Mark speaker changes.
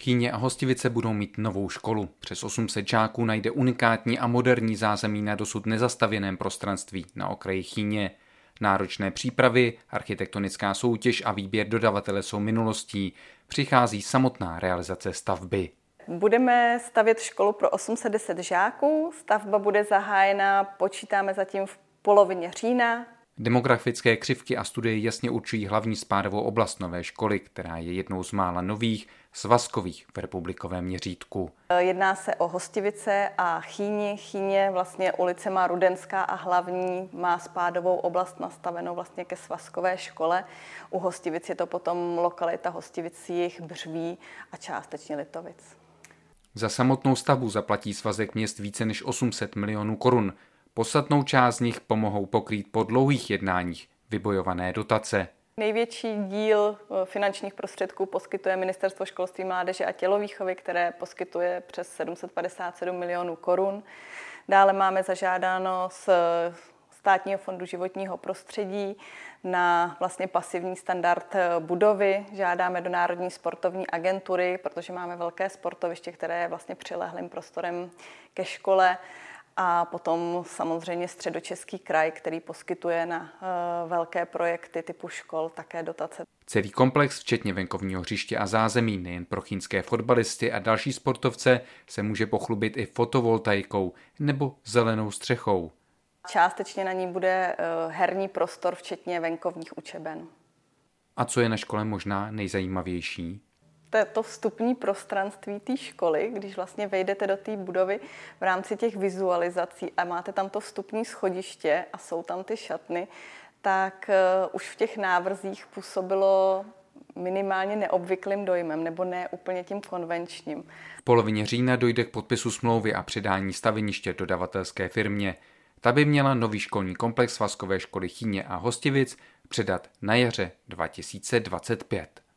Speaker 1: Chýně a Hostivice budou mít novou školu. Přes 800 žáků najde unikátní a moderní zázemí na dosud nezastavěném prostranství na okraji Chýně. Náročné přípravy, architektonická soutěž a výběr dodavatele jsou minulostí. Přichází samotná realizace stavby.
Speaker 2: Budeme stavět školu pro 810 žáků. Stavba bude zahájena, počítáme zatím v polovině října.
Speaker 1: Demografické křivky a studie jasně určují hlavní spádovou oblast nové školy, která je jednou z mála nových, svazkových v republikovém měřítku.
Speaker 2: Jedná se o Hostivice a Chýni. Chýně vlastně ulice má Rudenská a hlavní má spádovou oblast nastavenou vlastně ke svazkové škole. U Hostivic je to potom lokalita Hostivic, jich Břví a částečně Litovic.
Speaker 1: Za samotnou stavbu zaplatí svazek měst více než 800 milionů korun. Podstatnou část z nich pomohou pokrýt po dlouhých jednáních vybojované dotace.
Speaker 2: Největší díl eh, finančních prostředků poskytuje Ministerstvo školství, mládeže a tělovýchovy, které poskytuje přes 757 milionů korun. Dále máme zažádáno z Státního fondu životního prostředí na vlastně pasivní standard eh, budovy. Žádáme do Národní sportovní agentury, protože máme velké sportoviště, které je vlastně přilehlým prostorem ke škole a potom samozřejmě středočeský kraj, který poskytuje na uh, velké projekty typu škol také dotace.
Speaker 1: Celý komplex, včetně venkovního hřiště a zázemí, nejen pro chínské fotbalisty a další sportovce, se může pochlubit i fotovoltaikou nebo zelenou střechou.
Speaker 2: Částečně na ní bude uh, herní prostor, včetně venkovních učeben.
Speaker 1: A co je na škole možná nejzajímavější?
Speaker 2: To, vstupní prostranství té školy, když vlastně vejdete do té budovy v rámci těch vizualizací a máte tam to vstupní schodiště a jsou tam ty šatny, tak uh, už v těch návrzích působilo minimálně neobvyklým dojmem, nebo ne úplně tím konvenčním.
Speaker 1: V polovině října dojde k podpisu smlouvy a předání staveniště dodavatelské firmě. Ta by měla nový školní komplex Svazkové školy Chýně a Hostivic předat na jaře 2025.